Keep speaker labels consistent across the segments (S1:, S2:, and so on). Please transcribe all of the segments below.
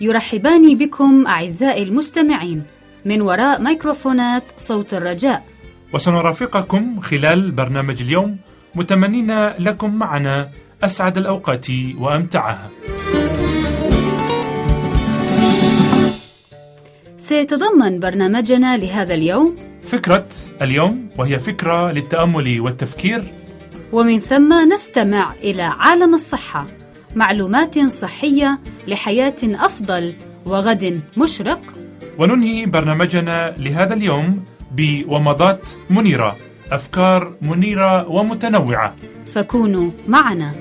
S1: يرحبان بكم أعزائي المستمعين. من وراء ميكروفونات صوت الرجاء.
S2: وسنرافقكم خلال برنامج اليوم. متمنين لكم معنا أسعد الأوقات وأمتعها.
S1: سيتضمن برنامجنا لهذا اليوم
S2: فكرة اليوم وهي فكرة للتأمل والتفكير.
S1: ومن ثم نستمع إلى عالم الصحة معلومات صحية لحياة أفضل وغد مشرق.
S2: وننهي برنامجنا لهذا اليوم بومضات منيرة أفكار منيرة ومتنوعة.
S1: فكونوا معنا.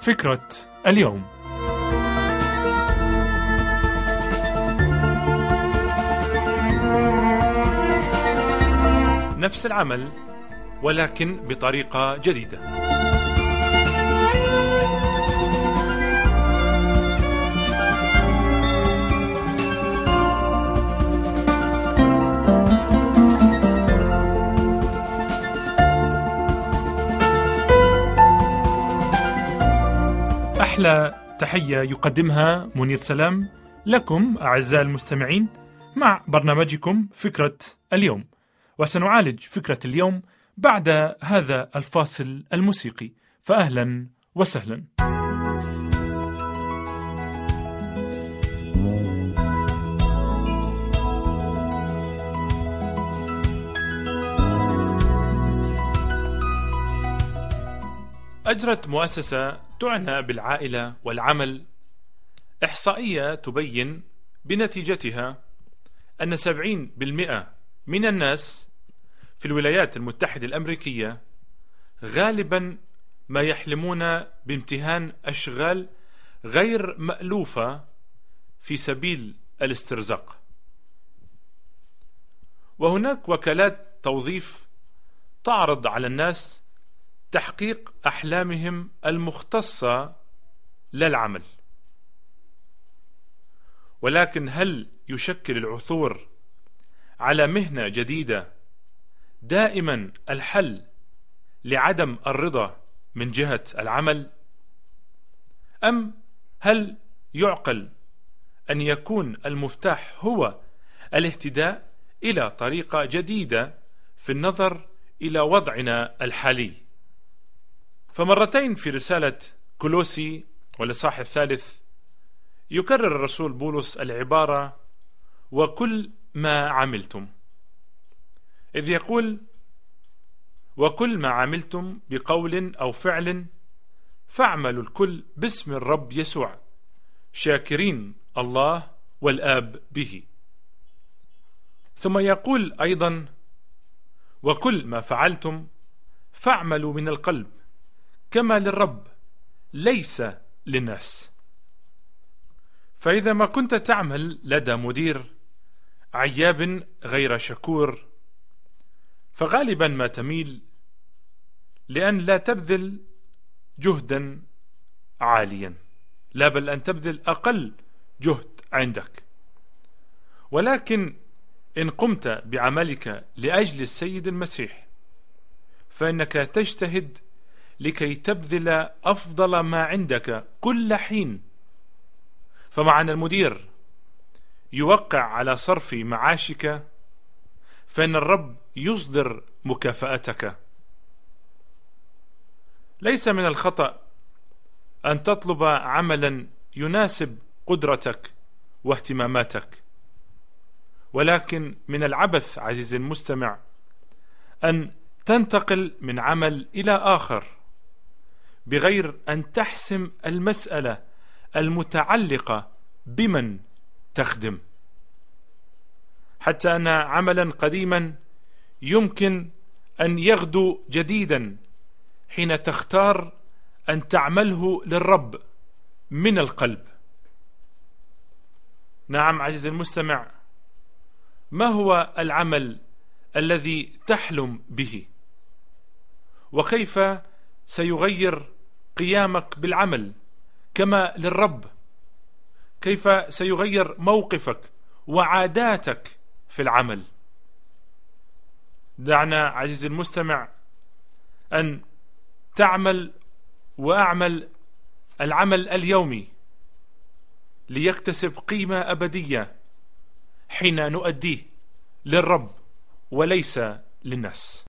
S2: فكرة اليوم. نفس العمل ولكن بطريقة جديدة. أحلى تحية يقدمها منير سلام لكم أعزائي المستمعين مع برنامجكم فكرة اليوم وسنعالج فكرة اليوم بعد هذا الفاصل الموسيقي. فأهلا وسهلا. أجرت مؤسسة تعنى بالعائلة والعمل. إحصائية تبين بنتيجتها أن 70% من الناس في الولايات المتحدة الأمريكية غالبا ما يحلمون بامتهان أشغال غير مألوفة في سبيل الاسترزاق. وهناك وكالات توظيف تعرض على الناس تحقيق أحلامهم المختصة للعمل. ولكن هل يشكل العثور على مهنة جديدة دائما الحل لعدم الرضا من جهة العمل؟ أم هل يعقل أن يكون المفتاح هو الاهتداء إلى طريقة جديدة في النظر إلى وضعنا الحالي؟ فمرتين في رسالة كولوسي والإصحاح الثالث يكرر الرسول بولس العبارة وكل ما عملتم إذ يقول وكل ما عملتم بقول أو فعل فاعملوا الكل باسم الرب يسوع شاكرين الله والآب به ثم يقول أيضا وكل ما فعلتم فاعملوا من القلب كما للرب ليس للناس. فإذا ما كنت تعمل لدى مدير عياب غير شكور فغالبا ما تميل لأن لا تبذل جهدا عاليا لا بل أن تبذل أقل جهد عندك. ولكن إن قمت بعملك لأجل السيد المسيح فإنك تجتهد لكي تبذل أفضل ما عندك كل حين. فمع أن المدير يوقع على صرف معاشك فإن الرب يصدر مكافأتك. ليس من الخطأ أن تطلب عملا يناسب قدرتك واهتماماتك. ولكن من العبث عزيزي المستمع أن تنتقل من عمل إلى آخر. بغير أن تحسم المسألة المتعلقة بمن تخدم. حتى أن عملا قديما يمكن أن يغدو جديدا حين تختار أن تعمله للرب من القلب. نعم عزيزي المستمع ما هو العمل الذي تحلم به؟ وكيف سيغير قيامك بالعمل كما للرب. كيف سيغير موقفك وعاداتك في العمل؟ دعنا عزيزي المستمع أن تعمل وأعمل العمل اليومي ليكتسب قيمة أبدية حين نؤديه للرب وليس للناس.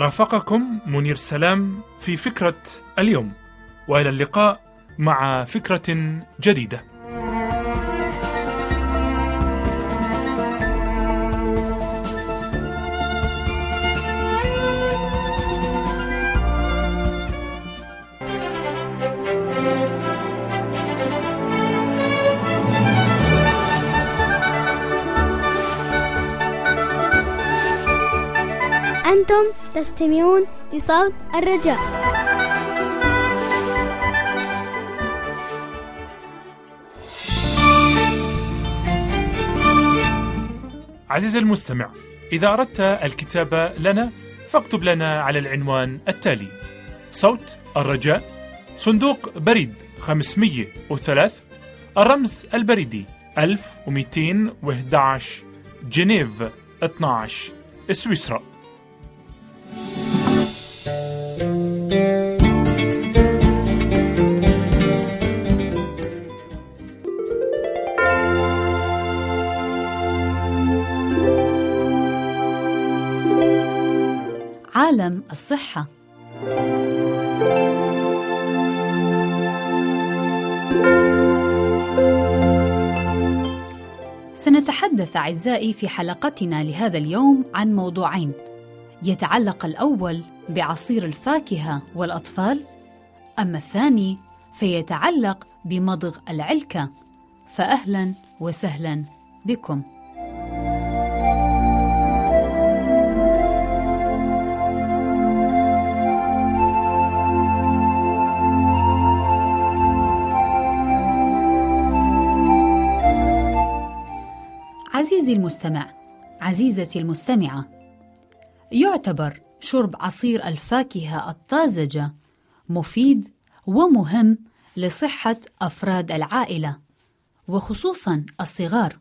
S2: رافقكم منير سلام في فكرة اليوم وإلى اللقاء مع فكرة جديدة.
S3: أنتم تستمعون لصوت الرجاء.
S2: عزيزي المستمع إذا أردت الكتابة لنا فاكتب لنا على العنوان التالي صوت الرجاء صندوق بريد 503 الرمز البريدي 1211 جنيف 12 سويسرا.
S1: عالم الصحة. سنتحدث أعزائي في حلقتنا لهذا اليوم عن موضوعين. يتعلق الأول بعصير الفاكهة والأطفال أما الثاني فيتعلق بمضغ العلكة. فأهلا وسهلا بكم. عزيزي المستمع عزيزتي المستمعة يعتبر شرب عصير الفاكهة الطازجة مفيد ومهم لصحة أفراد العائلة وخصوصا الصغار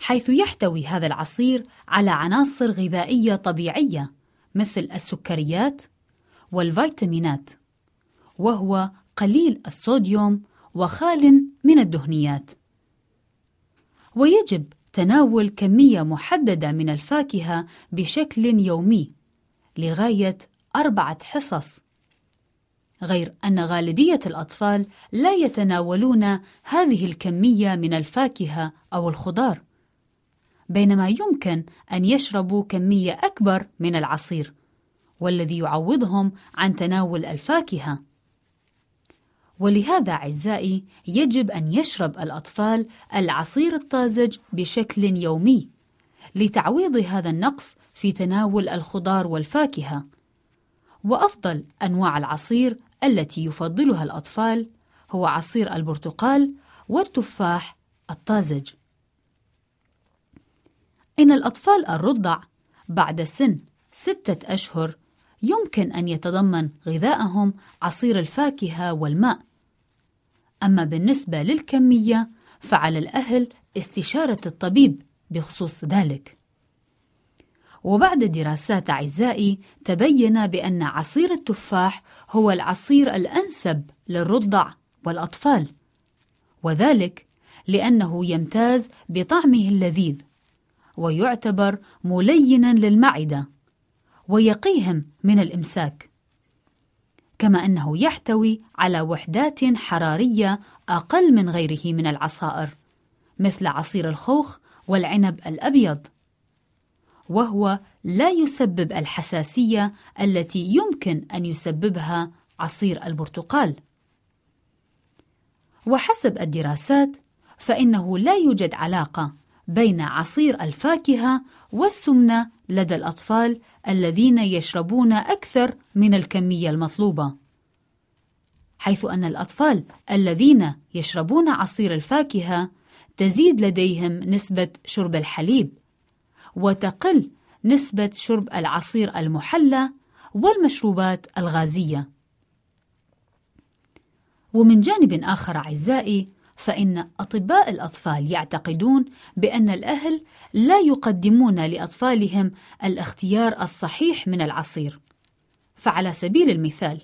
S1: حيث يحتوي هذا العصير على عناصر غذائية طبيعية مثل السكريات والفيتامينات وهو قليل الصوديوم وخال من الدهنيات. ويجب تناول كمية محددة من الفاكهة بشكل يومي لغاية أربعة حصص. غير أن غالبية الأطفال لا يتناولون هذه الكمية من الفاكهة أو الخضار بينما يمكن أن يشربوا كمية أكبر من العصير والذي يعوضهم عن تناول الفاكهة. ولهذا أعزائي يجب أن يشرب الأطفال العصير الطازج بشكل يومي لتعويض هذا النقص في تناول الخضار والفاكهة. وأفضل أنواع العصير التي يفضلها الأطفال هو عصير البرتقال والتفاح الطازج. إن الأطفال الرضع بعد سن ستة أشهر يمكن أن يتضمن غذائهم عصير الفاكهة والماء. أما بالنسبة للكمية فعلى الأهل استشارة الطبيب بخصوص ذلك. وبعد دراسات أعزائي تبين بأن عصير التفاح هو العصير الأنسب للرضع والأطفال، وذلك لأنه يمتاز بطعمه اللذيذ، ويعتبر ملينا للمعدة، ويقيهم من الإمساك. كما أنه يحتوي على وحدات حرارية أقل من غيره من العصائر مثل عصير الخوخ والعنب الأبيض وهو لا يسبب الحساسية التي يمكن أن يسببها عصير البرتقال. وحسب الدراسات فإنه لا يوجد علاقة بين عصير الفاكهة والسمنة لدى الأطفال الذين يشربون أكثر من الكمية المطلوبة. حيث أن الأطفال الذين يشربون عصير الفاكهة تزيد لديهم نسبة شرب الحليب، وتقل نسبة شرب العصير المحلى والمشروبات الغازية. ومن جانب آخر أعزائي فإن أطباء الأطفال يعتقدون بأن الأهل لا يقدمون لأطفالهم الاختيار الصحيح من العصير. فعلى سبيل المثال،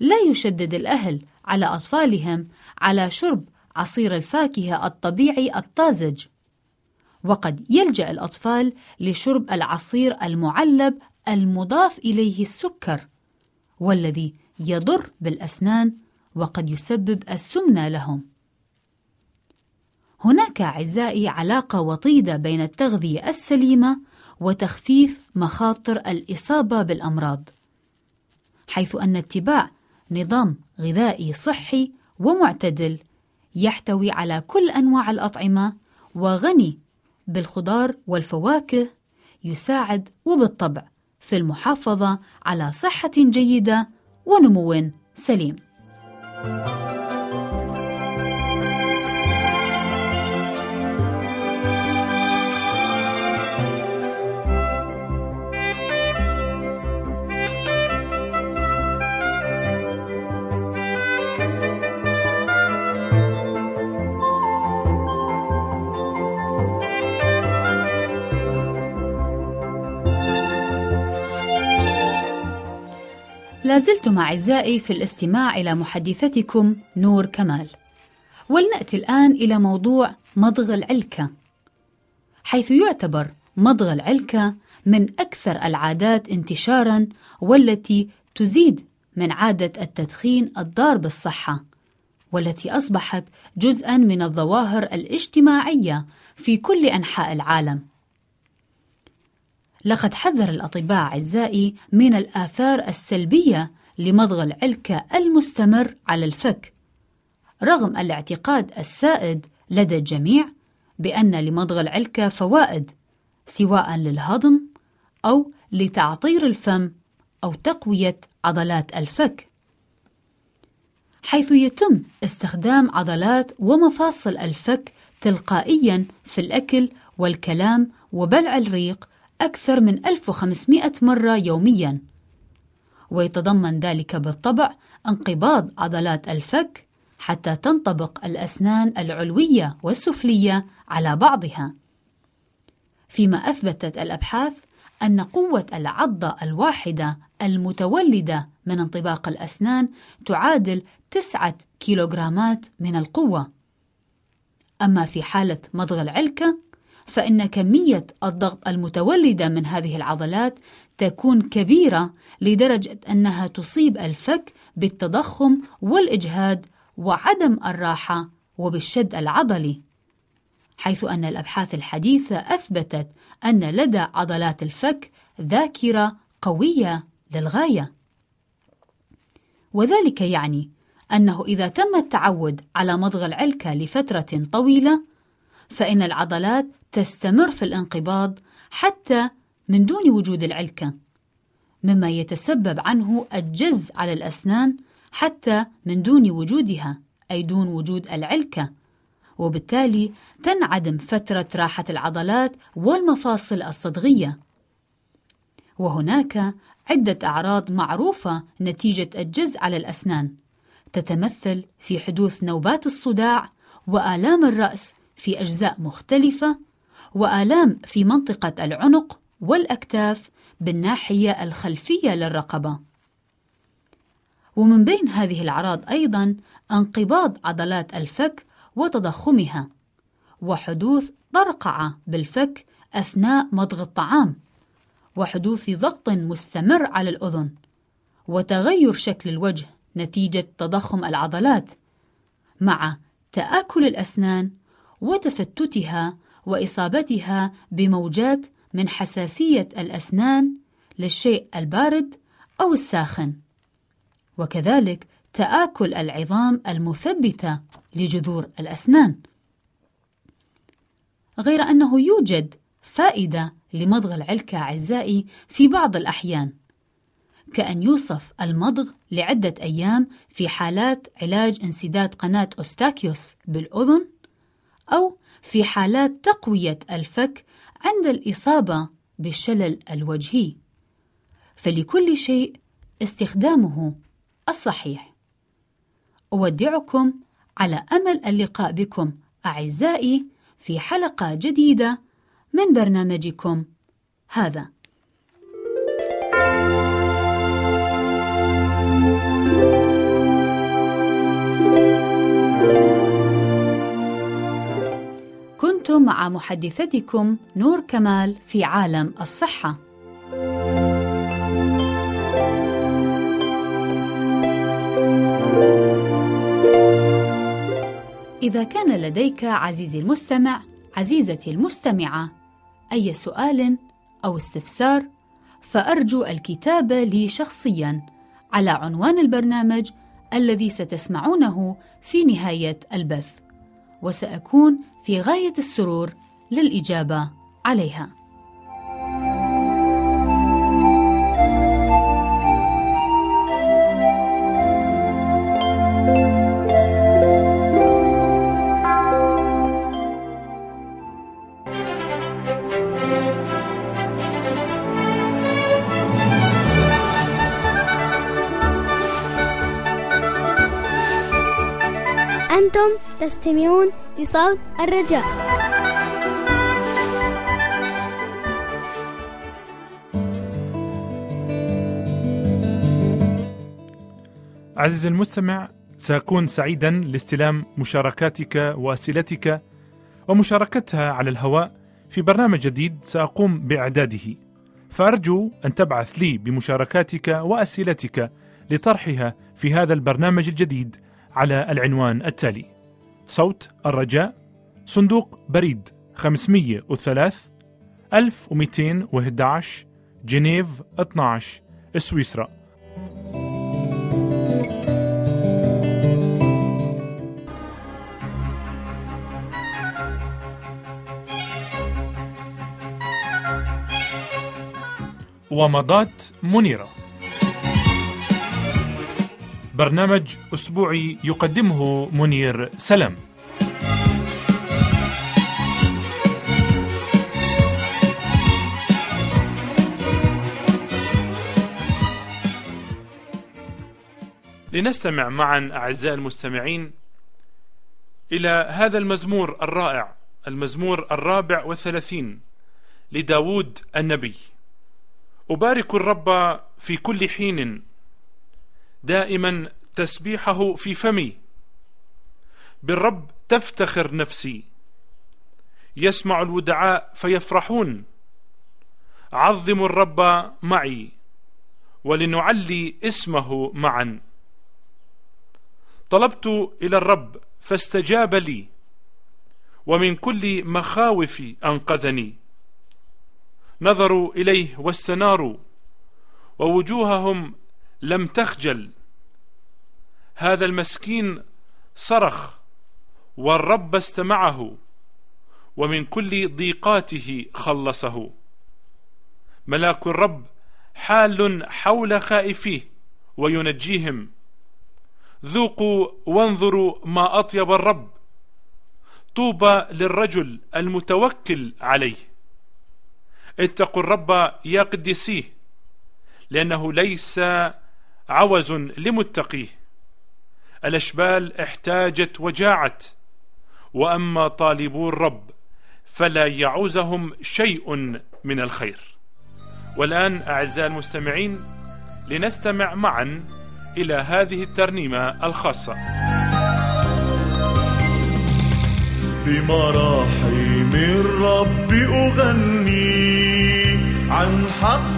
S1: لا يشدد الأهل على أطفالهم على شرب عصير الفاكهة الطبيعي الطازج. وقد يلجأ الأطفال لشرب العصير المعلب المضاف إليه السكر، والذي يضر بالأسنان وقد يسبب السمنة لهم. هناك أعزائي علاقة وطيدة بين التغذية السليمة وتخفيف مخاطر الإصابة بالأمراض، حيث أن اتباع نظام غذائي صحي ومعتدل يحتوي على كل أنواع الأطعمة وغني بالخضار والفواكه يساعد وبالطبع في المحافظة على صحة جيدة ونمو سليم. لازلتم أعزائي في الاستماع إلى محدثتكم نور كمال. ولنأتي الآن إلى موضوع مضغ العلكة حيث يعتبر مضغ العلكة من أكثر العادات انتشاراً والتي تزيد من عادة التدخين الضار بالصحة والتي أصبحت جزءاً من الظواهر الاجتماعية في كل أنحاء العالم. لقد حذر الأطباء أعزائي من الآثار السلبية لمضغ العلكة المستمر على الفك. رغم الاعتقاد السائد لدى الجميع بأن لمضغ العلكة فوائد سواء للهضم أو لتعطير الفم أو تقوية عضلات الفك. حيث يتم استخدام عضلات ومفاصل الفك تلقائيا في الأكل والكلام وبلع الريق أكثر من 1500 مرة يومياً. ويتضمن ذلك بالطبع انقباض عضلات الفك حتى تنطبق الأسنان العلوية والسفلية على بعضها. فيما أثبتت الأبحاث أن قوة العضة الواحدة المتولدة من انطباق الأسنان تعادل تسعة كيلوغرامات من القوة. أما في حالة مضغ العلكة فإن كمية الضغط المتولدة من هذه العضلات تكون كبيرة لدرجة أنها تصيب الفك بالتضخم والإجهاد وعدم الراحة وبالشد العضلي حيث أن الأبحاث الحديثة أثبتت أن لدى عضلات الفك ذاكرة قوية للغاية. وذلك يعني أنه إذا تم التعود على مضغ العلكة لفترة طويلة فإن العضلات تستمر في الانقباض حتى من دون وجود العلكة مما يتسبب عنه الجز على الأسنان حتى من دون وجودها أي دون وجود العلكة. وبالتالي تنعدم فترة راحة العضلات والمفاصل الصدغية. وهناك عدة أعراض معروفة نتيجة الجز على الأسنان تتمثل في حدوث نوبات الصداع وآلام الرأس في أجزاء مختلفة وآلام في منطقة العنق والأكتاف بالناحية الخلفية للرقبة. ومن بين هذه الأعراض أيضا انقباض عضلات الفك وتضخمها، وحدوث طرقعة بالفك أثناء مضغ الطعام، وحدوث ضغط مستمر على الأذن، وتغير شكل الوجه نتيجة تضخم العضلات، مع تآكل الأسنان وتفتتها وإصابتها بموجات من حساسية الأسنان للشيء البارد أو الساخن. وكذلك تآكل العظام المثبتة لجذور الأسنان. غير أنه يوجد فائدة لمضغ العلكة أعزائي في بعض الأحيان كأن يوصف المضغ لعدة أيام في حالات علاج انسداد قناة أوستاكيوس بالأذن أو في حالات تقوية الفك عند الإصابة بالشلل الوجهي. فلكل شيء استخدامه الصحيح. أودعكم على أمل اللقاء بكم أعزائي في حلقة جديدة من برنامجكم هذا. مع محدثتكم نور كمال في عالم الصحة. إذا كان لديك عزيزي المستمع عزيزتي المستمعة أي سؤال أو استفسار فأرجو الكتابة لي شخصياً على عنوان البرنامج الذي ستسمعونه في نهاية البث. وسأكون في غاية السرور للإجابة عليها.
S3: أنتم تستمعون لصوت الرجاء.
S2: عزيزي المستمع سأكون سعيدا لاستلام مشاركاتك وأسئلتك ومشاركتها على الهواء في برنامج جديد سأقوم بإعداده. فأرجو أن تبعث لي بمشاركاتك وأسئلتك لطرحها في هذا البرنامج الجديد على العنوان التالي. صوت الرجاء صندوق بريد 503 1211 جنيف 12 سويسرا. ومضات منيرة. برنامج أسبوعي يقدمه منير سلام لنستمع معا أعزائي المستمعين إلى هذا المزمور الرائع المزمور الرابع والثلاثين لداود النبي. أبارك الرب في كل حين دائما تسبيحه في فمي. بالرب تفتخر نفسي. يسمع الودعاء فيفرحون. عظموا الرب معي ولنعلي اسمه معا. طلبت إلى الرب فاستجاب لي ومن كل مخاوفي أنقذني. نظروا إليه واستناروا ووجوههم لم تخجل. هذا المسكين صرخ والرب استمعه ومن كل ضيقاته خلصه. ملاك الرب حال حول خائفيه وينجيهم. ذوقوا وانظروا ما أطيب الرب. طوبى للرجل المتوكل عليه. اتقوا الرب يا قديسيه لأنه ليس عوز لمتقيه. الأشبال احتاجت وجاعت وأما طالبو الرب فلا يعوزهم شيء من الخير. والآن أعزائي المستمعين لنستمع معا إلى هذه الترنيمة الخاصة.
S4: بمراحم الرب أغني عن حقه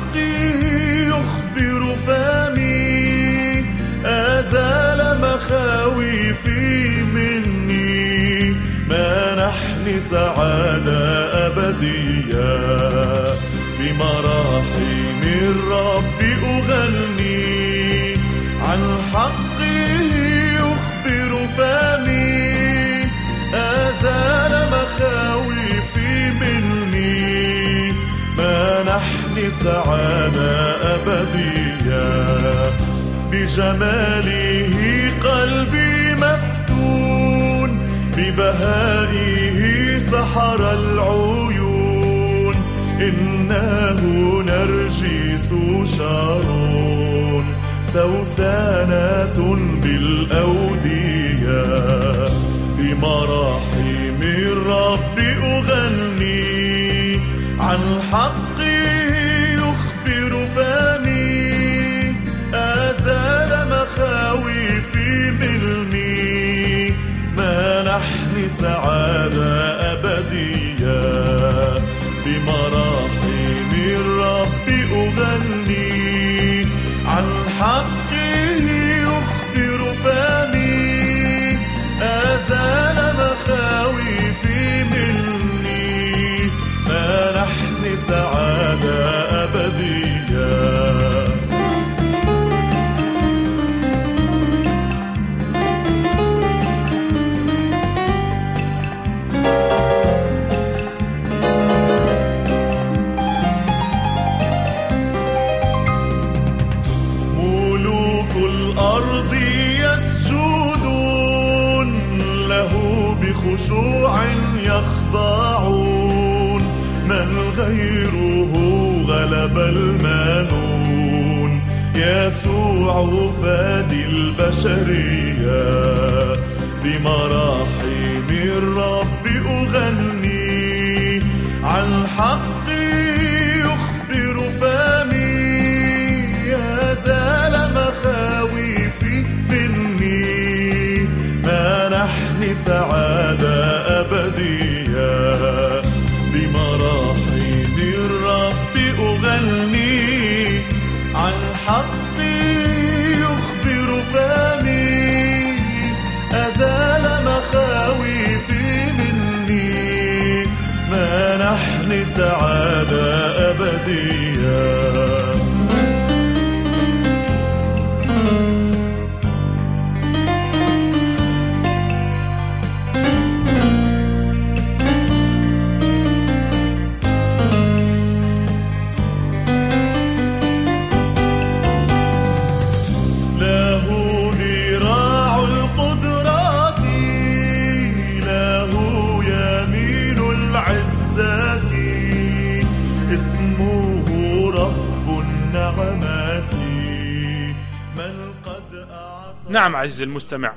S4: منحني سعادة أبدية. بمراحم الرب أغني عن حقه يخبر فمي. أزال مخاوفي مني. منحني سعادة أبدية. بجماله قلبي مفتون. ببهائه سحر العيون إنه نرجس شارون. سوسانة بالأودية بمراحم الرب أغني. عن حقه بخشوع يخضعون من غيره غلب المانون يسوع فادي البشرية بمراحم الرب أغني عن حقي سعادة أبدية. بمراحم الرب أغني عن حقي يخبر فمي. أزال مخاوفي مني. منحني سعادة أبدية.
S2: نعم عزيزي المستمع.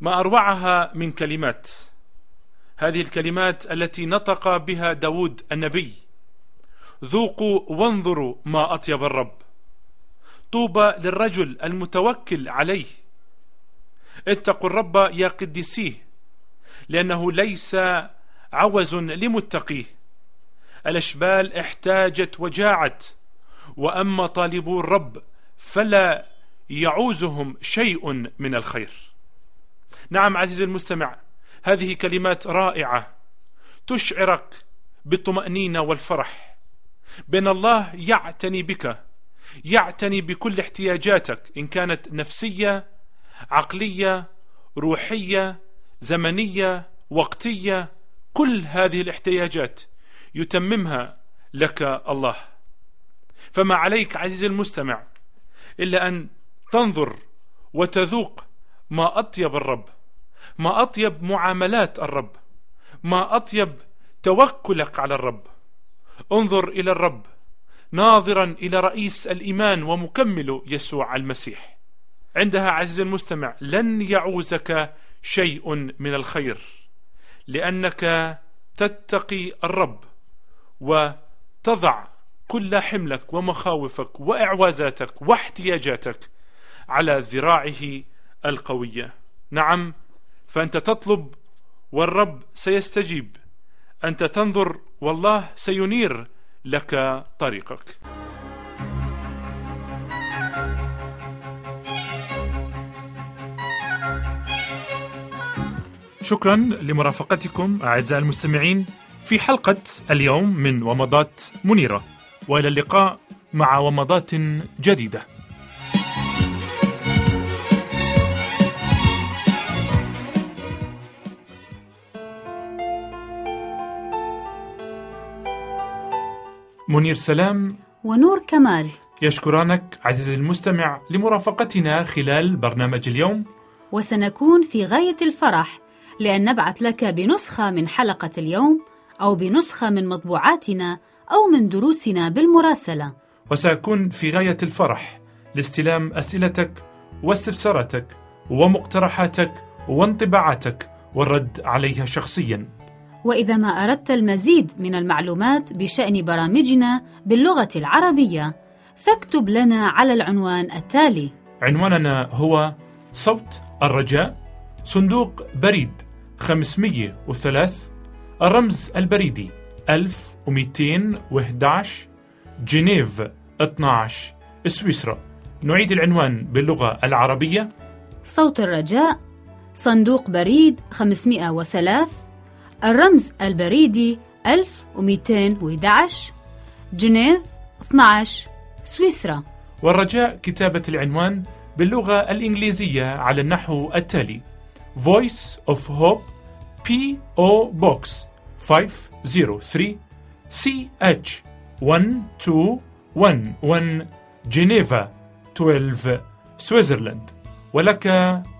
S2: ما أروعها من كلمات. هذه الكلمات التي نطق بها داود النبي. ذوقوا وانظروا ما أطيب الرب. طوبى للرجل المتوكل عليه. اتقوا الرب يا قديسيه لأنه ليس عوز لمتقيه. الأشبال احتاجت وجاعت وأما طالبو الرب فلا يعوزهم شيء من الخير. نعم عزيزي المستمع هذه كلمات رائعة تشعرك بالطمأنينة والفرح. بأن الله يعتني بك يعتني بكل احتياجاتك إن كانت نفسية عقلية روحية زمنية وقتية كل هذه الاحتياجات يتممها لك الله. فما عليك عزيزي المستمع إلا أن تنظر وتذوق ما أطيب الرب ما أطيب معاملات الرب ما أطيب توكلك على الرب. انظر إلى الرب ناظرا إلى رئيس الإيمان ومكمل يسوع المسيح. عندها عزيزي المستمع لن يعوزك شيء من الخير لأنك تتقي الرب وتضع كل حملك ومخاوفك وإعوازاتك واحتياجاتك على ذراعه القوية. نعم فأنت تطلب والرب سيستجيب. أنت تنظر والله سينير لك طريقك. شكرا لمرافقتكم أعزائي المستمعين في حلقة اليوم من ومضات منيرة. وإلى اللقاء مع ومضات جديدة. منير سلام
S1: ونور كمال.
S2: يشكرانك عزيزي المستمع لمرافقتنا خلال برنامج اليوم.
S1: وسنكون في غاية الفرح لأن نبعث لك بنسخة من حلقة اليوم أو بنسخة من مطبوعاتنا أو من دروسنا بالمراسلة.
S2: وسأكون في غاية الفرح لاستلام أسئلتك واستفساراتك ومقترحاتك وانطباعاتك والرد عليها شخصيا.
S1: وإذا ما أردت المزيد من المعلومات بشأن برامجنا باللغة العربية فاكتب لنا على العنوان التالي.
S2: عنواننا هو صوت الرجاء صندوق بريد 503 الرمز البريدي 1211 جنيف 12 سويسرا. نعيد العنوان باللغة العربية.
S1: صوت الرجاء صندوق بريد 503 الرمز البريدي 1211 جنيف 12 سويسرا.
S2: والرجاء كتابة العنوان باللغة الإنجليزية على النحو التالي. Voice of Hope P.O. Box 503 CH 1211 جنيفا 12 سويسرلاند ولك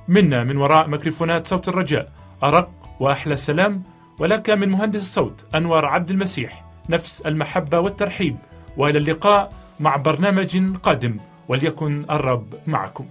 S2: منا من وراء ميكروفونات صوت الرجاء أرق وأحلى سلام. ولك من مهندس الصوت أنور عبد المسيح نفس المحبة والترحيب وإلى اللقاء مع برنامج قادم وليكن الرب معكم.